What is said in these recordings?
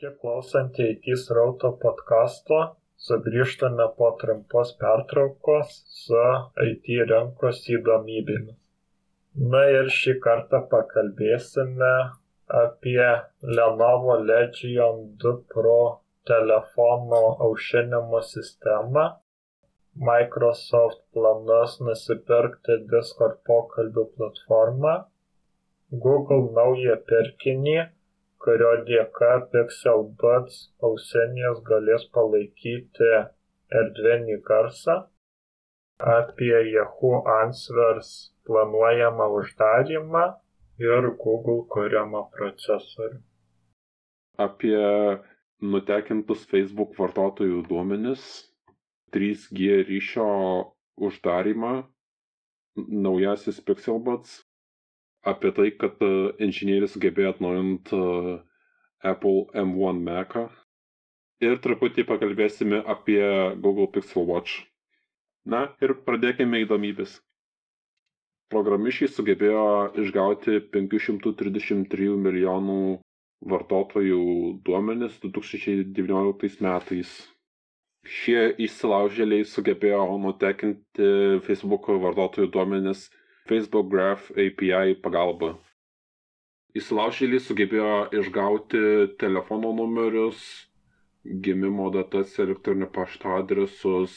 Sveiki klausantieji IT srauto podkasto. Sugrįžtame po trumpos pertraukos su IT rinkos įdomybėmis. Na ir šį kartą pakalbėsime apie Lenovo Legion 2 Pro telefono aušinimo sistemą, Microsoft planus nusipirkti Discord pokalbių platformą, Google naują pirkinį kurio dėka Pixel Buds ausinės galės palaikyti erdvinį garsą, apie Yahoo Answers planuojamą uždarimą ir Google kuriamą procesorių. Apie nutekintus Facebook vartotojų duomenis, 3G ryšio uždarimą, naujasis Pixelbuds apie tai, kad e, inžinierius sugebėjo atnaujinti e, Apple M1 Mac'ą. Ir truputį pakalbėsime apie Google Pixel Watch. Na ir pradėkime įdomybės. Programišiai sugebėjo išgauti 533 milijonų vartotojų duomenis 2019 metais. Šie įsilaužėliai sugebėjo nutekinti Facebook vartotojų duomenis Facebook Graph API pagalba. Įsilaužėliai sugebėjo išgauti telefono numerius, gimimo datas, elektroninio pašto adresus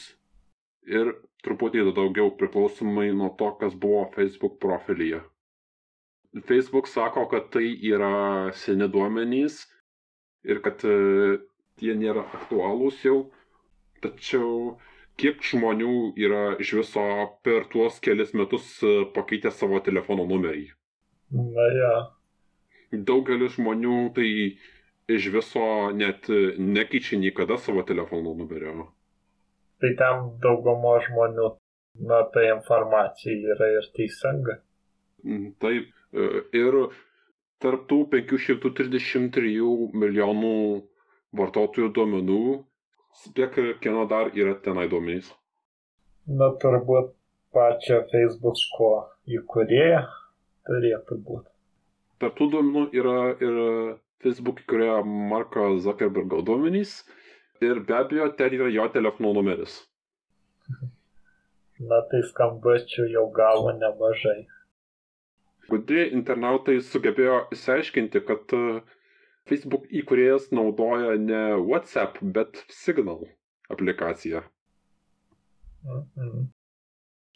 ir truputį daugiau priklausomai nuo to, kas buvo Facebook profilyje. Facebook sako, kad tai yra seni duomenys ir kad e, tie nėra aktualūs jau, tačiau kiek žmonių yra iš viso per tuos kelias metus e, pakeitę savo telefono numerį? Na ja. Daugelis žmonių tai iš viso net nekeičia niekada savo telefono numerio. Tai tam daugumo žmonių, na, ta informacija yra ir teisinga. Mm, taip, e, ir tarptų 533 milijonų vartotojų duomenų Spėk, kieno dar yra tenai duomenys? Na, turbūt pačią Facebook'o įkūrėją turėtų būti. Tartų duomenų yra ir Facebook įkūrėjo Marko Zuckerbergo duomenys ir be abejo ten yra jo telefono numeris. Na, tai skambučių jau gavo nemažai. Gudri internautai sugebėjo įsiaiškinti, kad uh, Facebook įkūrėjas naudoja ne WhatsApp, bet Signal aplikaciją. Mhm.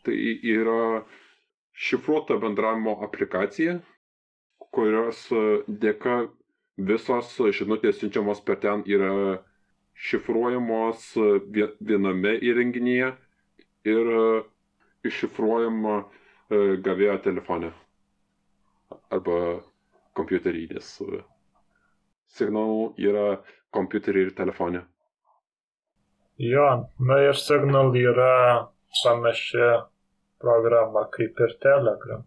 Tai yra šifruota bendravimo aplikacija, kurios dėka visos žinutės siunčiamos per ten yra šifruojamos viename įrenginyje ir iššifruojama e, gavėjo telefone arba kompiuterinės signalų yra kompiuterį ir telefonė. Jo, na ir Signal yra panaši programa kaip ir Telegram.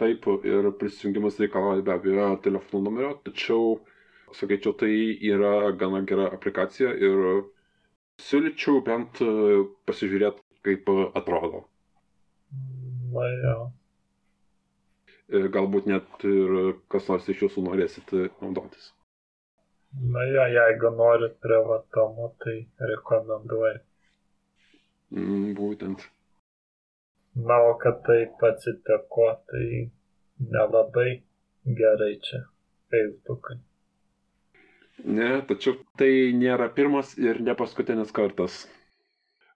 Taip, ir prisijungimas reikalauja be abejo telefono numerio, tačiau, sakyčiau, tai yra gana gera aplikacija ir siūlyčiau bent pasižiūrėti, kaip atrodo. Na jo. E, galbūt net ir kas nors iš jūsų norėsit naudotis. Na ja, jeigu norit privatumo, tai rekomenduoju. Mm, būtent. Na, o kad taip atsitiko, tai nelabai gerai čia Facebookai. Ne, tačiau tai nėra pirmas ir ne paskutinis kartas.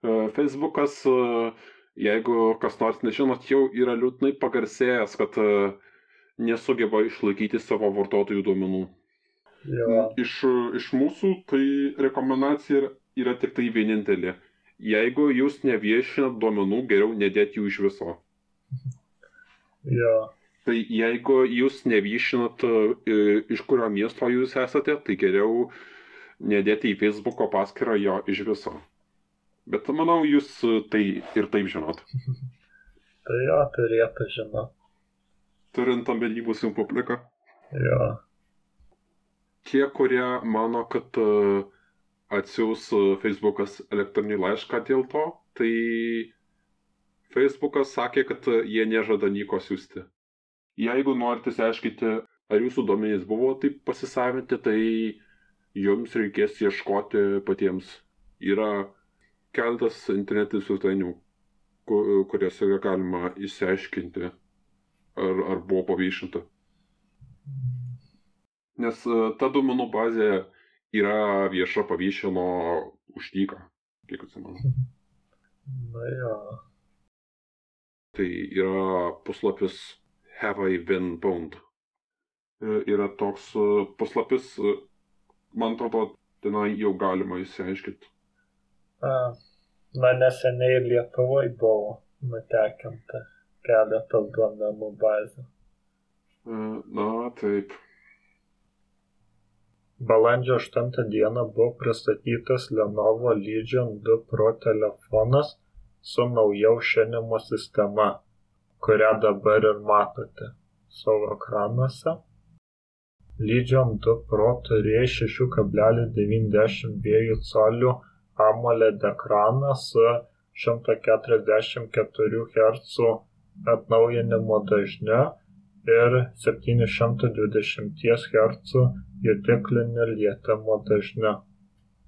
E, Facebookas uh, jeigu kas nors nežinot, jau yra liūdnai pagarsėjęs, kad e, nesugeba išlaikyti savo vartotojų duomenų. Ja. Iš, iš mūsų tai rekomendacija yra, yra tik tai vienintelė. Jeigu jūs neviešinat duomenų, geriau nedėti jų iš viso. Ja. Tai jeigu jūs neviešinat, e, iš kurio miesto jūs esate, tai geriau nedėti į Facebook'o paskyrą jo iš viso. Bet manau, jūs e, tai ir taip žinot. tai jo, turėtų žinot. Turint omeny mūsų publiką. Jo. Tie, kurie mano, kad uh, atsiūs e, Facebookas elektroninį laišką dėl to, tai Facebookas sakė, kad jie nežada nieko siūsti. Jeigu norite išsiaiškinti, ar jūsų duomenys buvo taip pasisavinti, tai jums reikės ieškoti patiems. Yra keletas internetinių svetainių, kuriuose galima įsiaiškinti, ar, ar buvo paviešinta. Nes e, ta duomenų bazė yra vieša paviešino už dyką, kiek atsimenu. Na jo. Tai yra puslapis Have I Been Boned. E, yra toks e, puslapis, man atrodo, tenai jau galima įsiaiškinti. Na, neseniai Lietuvoje buvo nutekinta keletas duomenų bazių. Na, taip. Balandžio 8 dieną buvo pristatytas Lenovo Legion 2 Pro telefonas su nauja aušinimo sistema, kurią dabar ir matote savo ekranuose. Legion 2 Pro turėjo 6,92 colių AMOLED ekraną su 144 Hz atnaujinimo dažniu ir 720 Hz jutikliniu lietimo dažniu.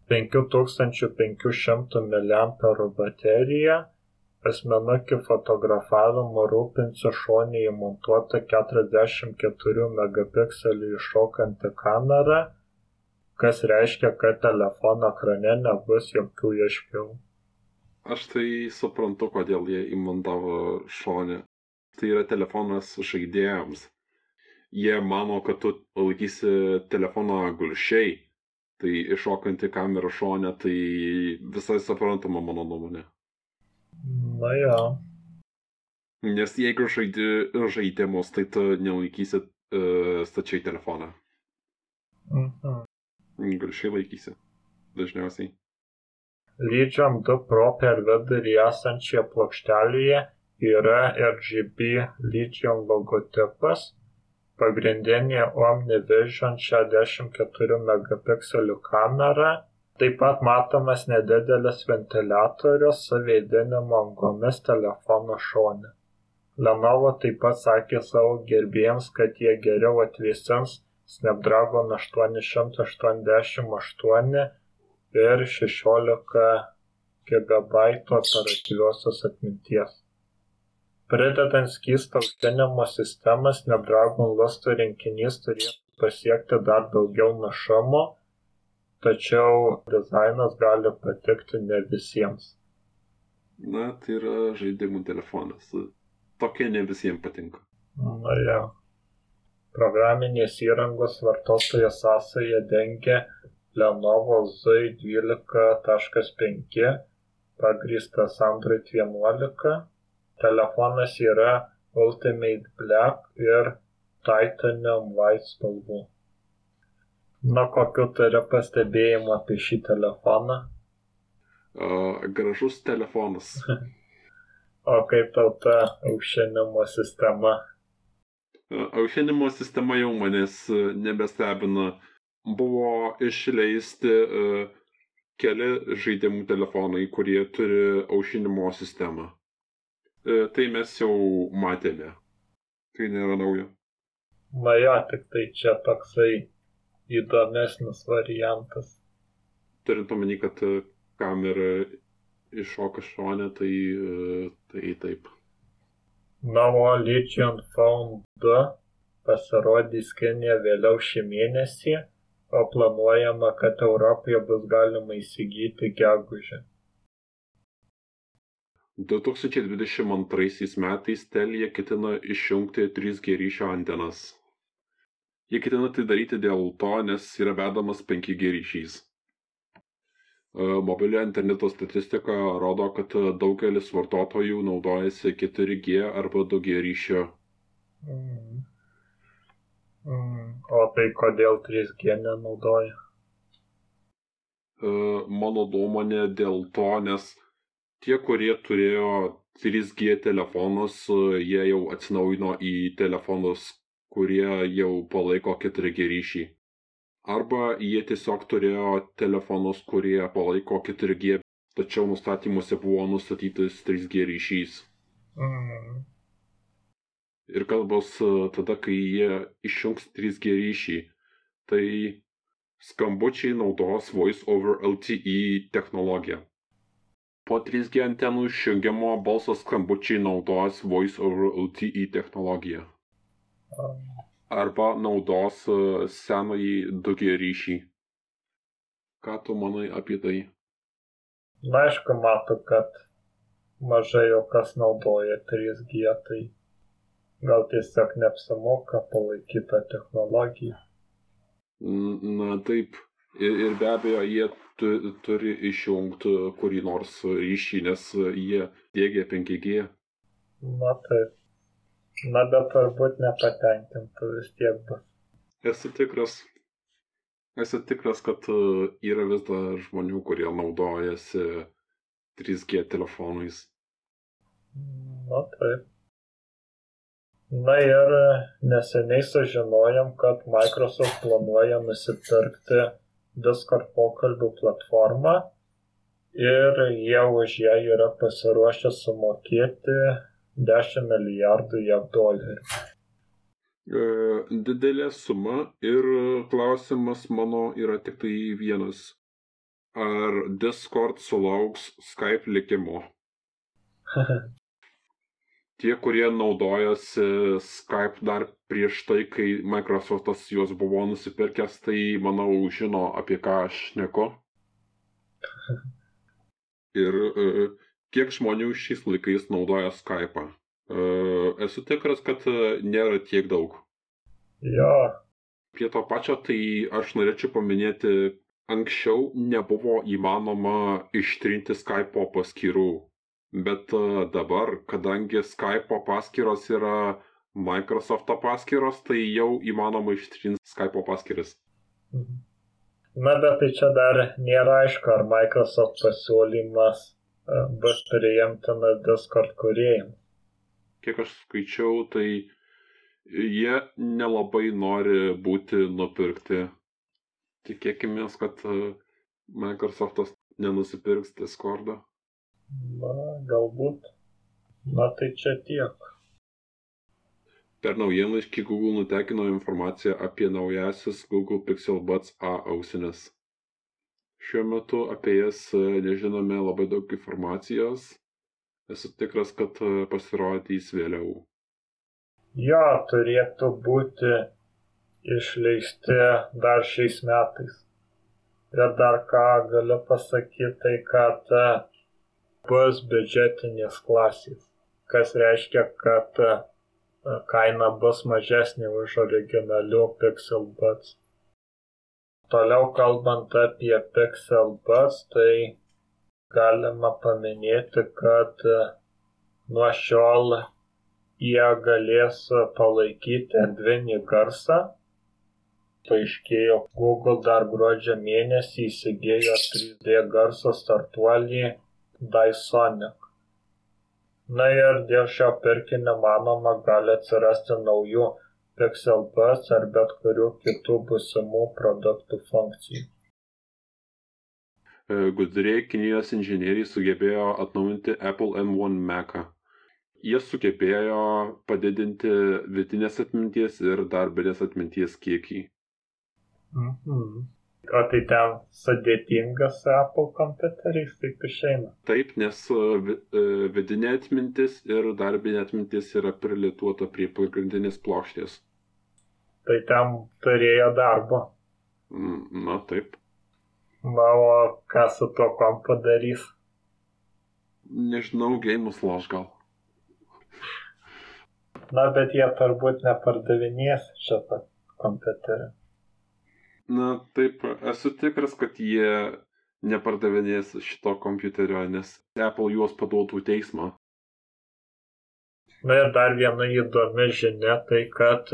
5500 mAh baterija asmenukių fotografavimu rūpinsi šonėje montuota 44 megapikselių iššokanti kamera, kas reiškia, kad telefono ekrane nebus jokių ieškiau. Aš tai suprantu, kodėl jie įmontavo šonę. Tai yra telefonas žaidėjams. Jie mano, kad tu laikysi telefoną gulšiai, tai iššokanti kamera šonė, tai visai suprantama mano nuomonė. Na jo. Nes jeigu žaidi žaidimus, tai tu nelaikysi uh, stačiai telefoną. Mhm. Gulšiai laikysi. Dažniausiai. Legion 2 Pro per vidurį esančioje plokštelėje yra RGB Legion logotipas, pagrindinė OmniVision 64 megapikselių kamera, taip pat matomas nedidelis ventiliatorius su vėdinimo angomis telefono šone. Lenovo taip pat sakė savo gerbėjams, kad jie geriau atvėsins Snapdragon 888 ir 16 GB operatyviosios atminties. Pridedant skystą aušinimo sistemą, Snapdragon lustų rinkinys turėtų pasiekti dar daugiau našumo, tačiau dizainas gali patikti ne visiems. Na, tai yra žaidimų telefonas. Tokie ne visiems patinka. Na ja. Programinės įrangos vartotojo sąsaja dengia Lenovo Zui 12.5 pagrįstas Android 11. Telefonas yra Ultimate Black ir Titanium White spalvų. Na, kokiu turi pastebėjimų apie šį telefoną? Uh, gražus telefonas. o kaip tau ta aušinimo sistema? Aušinimo sistema jau manęs nebestebina. Buvo išleisti uh, keli žaidimų telefonai, kurie turi aušinimo sistemą. Uh, tai mes jau matėme. Tai nėra nauja. Na jo, tik tai čia toksai įdomesnis variantas. Turint omeny, kad kamera iššoka šonę, tai, tai taip. Navo Legion Phone 2 pasirodys Kinijoje vėliau šį mėnesį, o planuojama, kad Europoje bus galima įsigyti gegužę. 2022 metais Telija ketina išjungti 3G ryšio antenas. Jie ketina tai daryti dėl to, nes yra vedamas 5G ryšys. Mobilio interneto statistika rodo, kad daugelis vartotojų naudojasi 4G arba 2G ryšio. Mm. Mm. O tai kodėl 3G nenaudoja? Mano nuomonė dėl to, nes tie, kurie turėjo 3G telefonus, jie jau atsinaujino į telefonus, kurie jau palaiko 4G ryšį. Arba jie tiesiog turėjo telefonus, kurie palaiko 4G, tačiau nustatymuose buvo nustatytas 3G ryšys. Mm. Ir kalbos tada, kai jie išjungs 3G ryšį, tai skambučiai naudos Voice over LTE technologiją. Po 3G antenų išjungimo balso skambučiai naudos Voice over LTE technologiją. Arba naudos e, senąjį 2G ryšį. Ką tu manai apie tai? Na, aišku, matau, kad mažai jau kas naudoja 3G, tai gal tiesiog neapsimoka palaikyti tą technologiją. Na taip, ir, ir be abejo, jie tu, turi išjungti kurį nors ryšį, nes jie dėgia 5G. Na taip. Na, bet turbūt nepatenkintų vis tiek bus. Esu tikras. Esu tikras, kad e, yra vis dar žmonių, kurie naudojasi 3G telefonais. Na taip. Na ir neseniai sužinojom, kad Microsoft planuoja nusipirkti Discord pokalbių platformą ir jie už ją yra pasiruošę sumokėti 10 milijardų JAV dolerių. E, didelė suma ir klausimas mano yra tik tai vienas. Ar Discord sulauks Skype likimo? tie, kurie naudojosi Skype dar prieš tai, kai Microsoftas juos buvo nusipirkęs, tai manau žino, apie ką aš neku. Ir uh, kiek žmonių šiais laikais naudoja Skype'ą? Uh, esu tikras, kad uh, nėra tiek daug. Jo. Prie to pačio, tai aš norėčiau paminėti, anksčiau nebuvo įmanoma ištrinti Skype'o paskyrų Bet e, dabar, kadangi Skype'o paskyros yra Microsoft'o paskyros, tai jau įmanoma ištrinti Skype'o paskyras. Mhm. Na, bet tai čia dar nėra aišku, ar Microsoft pasiūlymas e, bus priimtinas Discord kuriejams. Kiek aš skaičiau, tai jie nelabai nori būti nupirkti. Tikėkime, kad e, Microsoftas nenusipirks Discordą. Na, galbūt. Na, tai čia tiek. Per naujienlaiškį Google nutekino informaciją apie naujasis Google Pixel Buds A ausines. Šiuo metu apie jas e, nežinome labai daug informacijos. Esu tikras, kad e, pasirodys vėliau. Jo, turėtų būti išleisti dar šiais metais. Ir dar ką galiu pasakyti, tai kad e, bus biudžetinės klasės, kas reiškia, kad e, kaina bus mažesnė už originalių Pixel Buds. Toliau kalbant apie Pixel Buds, tai galima paminėti, kad e, nuo šiol jie galės palaikyti erdvinį garsą. Paaiškėjo, Google dar gruodžio mėnesį įsigijo 3D garso startuolį Dysonic. Na ir dėl šio pirkinio manoma gali atsirasti naujų Pixel Buds ar bet kurių kitų būsimų produktų funkcijų. E, gudriai Kinijos inžinieriai sugebėjo atnaujinti Apple M1 Mac'ą. Jie sugebėjo padidinti vidinės atminties ir darbinės atminties kiekį. Mhm. O tai ten sudėtingas Apple kompiuteriais, taip išeina. Taip, nes e, vidinė atmintis ir darbinė atmintis yra prilituota prie pagrindinės plokštės. Tai ten turėjo darbo. Mm, na, taip. Na, o ką su tuo kompu darys? Nežinau, gėjimus loš gal. Na, bet jie turbūt nepardavinės šitą kompiuterį. Na taip, esu tikras, kad jie nepardavinės šito kompiuterio, nes Apple juos paduotų teismą. Na ir dar viena įdomi žinia, tai kad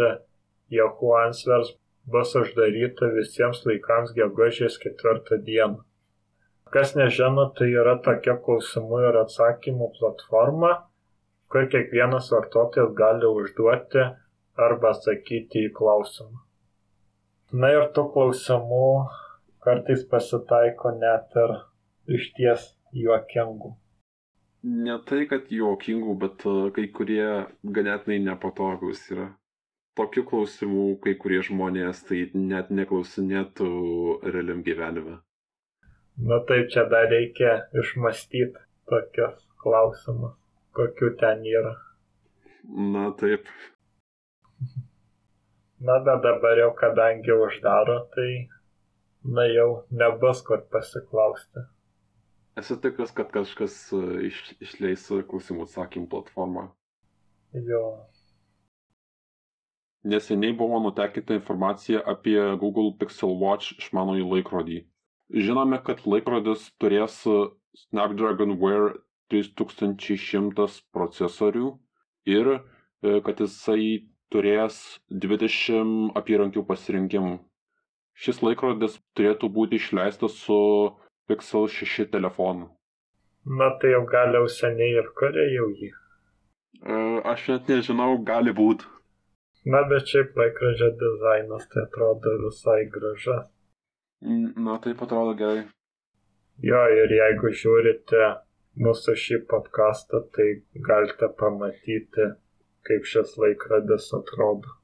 Yahoo Answers bus uždaryta visiems laikams gegužės ketvirtą dieną. Kas nežino, tai yra tokia klausimų ir atsakymų platforma, kur kiekvienas vartotojas gali užduoti arba atsakyti į klausimą. Na ir tų klausimų kartais pasitaiko net ir išties juokingų. Ne tai, kad juokingų, bet e, kai kurie ganėtinai nepatogus yra. tokių klausimų kai kurie žmonės tai net neklausinėtų realiam gyvenime. Na taip, čia dar reikia išmastyti tokius klausimus, kokiu ten yra. Na taip. Na, bet dabar jau kadangi uždaro, tai, na jau nebus kur pasiklausti. Esu tikras, kad kažkas e, iš, išleis klausimų atsakymų platformą. Jo. Neseniai buvo nutekinta informacija apie Google Pixel Watch išmanųjį laikrodį. Žinome, kad laikrodis turės Snapdragon Wear 3100 procesorių ir e, kad jisai turės 20 apyrankių pasirinkimų. Šis laikrodis turėtų būti išleistas su Pixel 6 telefonu. Na tai jau gal jau seniai ir kuria jau jį. E, aš net nežinau, gali būti. Na bet šiaip laikrodžio dizainas tai atrodo visai gražas. Na taip atrodo gerai. Jo ir jeigu žiūrite mūsų šį podcastą, tai galite pamatyti kaip šis laikrodis atrodo.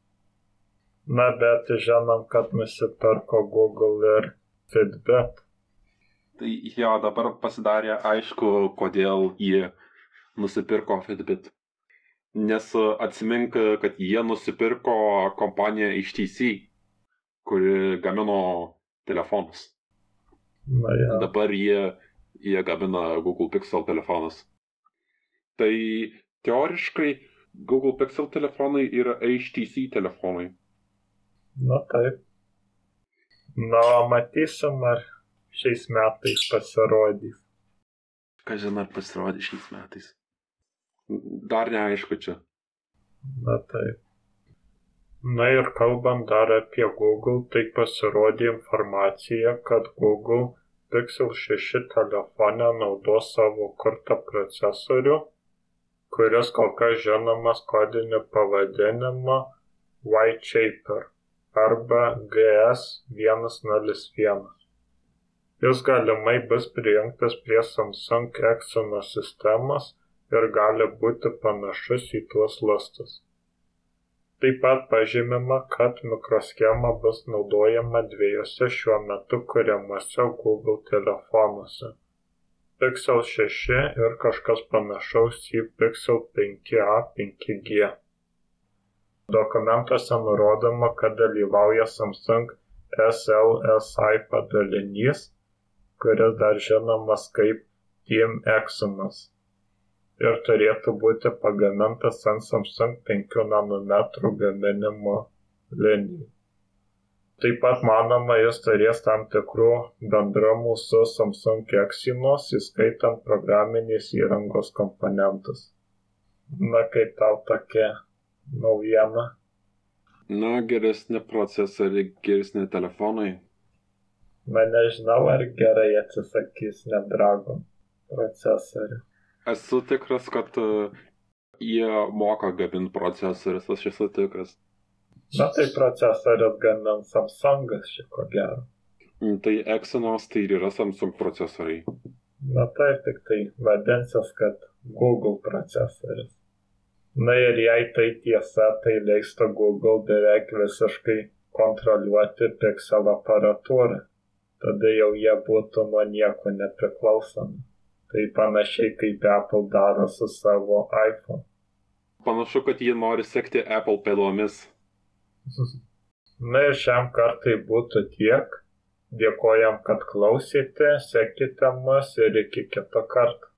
Na, bet žinom, kad nusipirko Google ir Fitbit. Tai jo, dabar pasidarė aišku, kodėl jie nusipirko Fitbit. Nes atsimink, kad jie nusipirko kompaniją HTC, kuri gamino telefonus. Na, ja. Dabar jie, jie gamina Google Pixel telefonus. Tai teoriškai Google Pixel telefonai yra HTC telefonai. Na taip. Na, matysim, ar šiais metais pasirodys. Ką žinai, ar pasirodys šiais metais. Dar neaišku čia. Na taip. Na ir kalbant dar apie Google, tai pasirodė informacija, kad Google Pixel 6 telefone naudos savo kurtą procesorių kuris kol kas žinomas kodiniu pavadinimu Whiteshaper arba GS101. Jis galimai bus prijungtas prie Samsung Exynos sistemos ir gali būti panašus į tuos lustus. Taip pat pažymima, kad mikroschema bus naudojama dviejose šiuo metu kuriamuose Google telefonuose Pixel šeši ir kažkas panašaus į Pixel 5a 5G. Dokumentuose nurodoma, kad dalyvauja Samsung SLSI padalinys, kuris dar žinomas kaip Team Exynos ir turėtų būti pagamintas ant Samsung 5 nanometrų gaminimo linijų. Taip pat manoma jis turės tam tikrų bendrumų su Samsung Exynos, įskaitant programinės įrangos komponentus. Na, kaip tau tokia naujiena? Na, geresni procesoriai, geresni telefonai. Na, nežinau, ar gerai atsisakys Snapdragon procesorių. Esu tikras, kad uh, jie moka gaminti procesorius, aš esu tikras. Na tai procesorius gamins Samsungas šiko gero. Mm, tai Exynos tai ir yra Samsung procesoriai. Na taip, tik tai vadinsis, kad Google procesorius. Na ir jei tai tiesa, tai leistų Google beveik visiškai kontroliuoti Pixel aparatūrą. Tada jau jie būtų nuo nieko nepriklausomi. Tai panašiai kaip Apple daro su savo iPhone. Panašu, kad jie nori sekti Apple pėdomis. Na ir šiam kartai būtų tiek. Dėkojam, kad klausėte, sekite mus ir iki kito karto.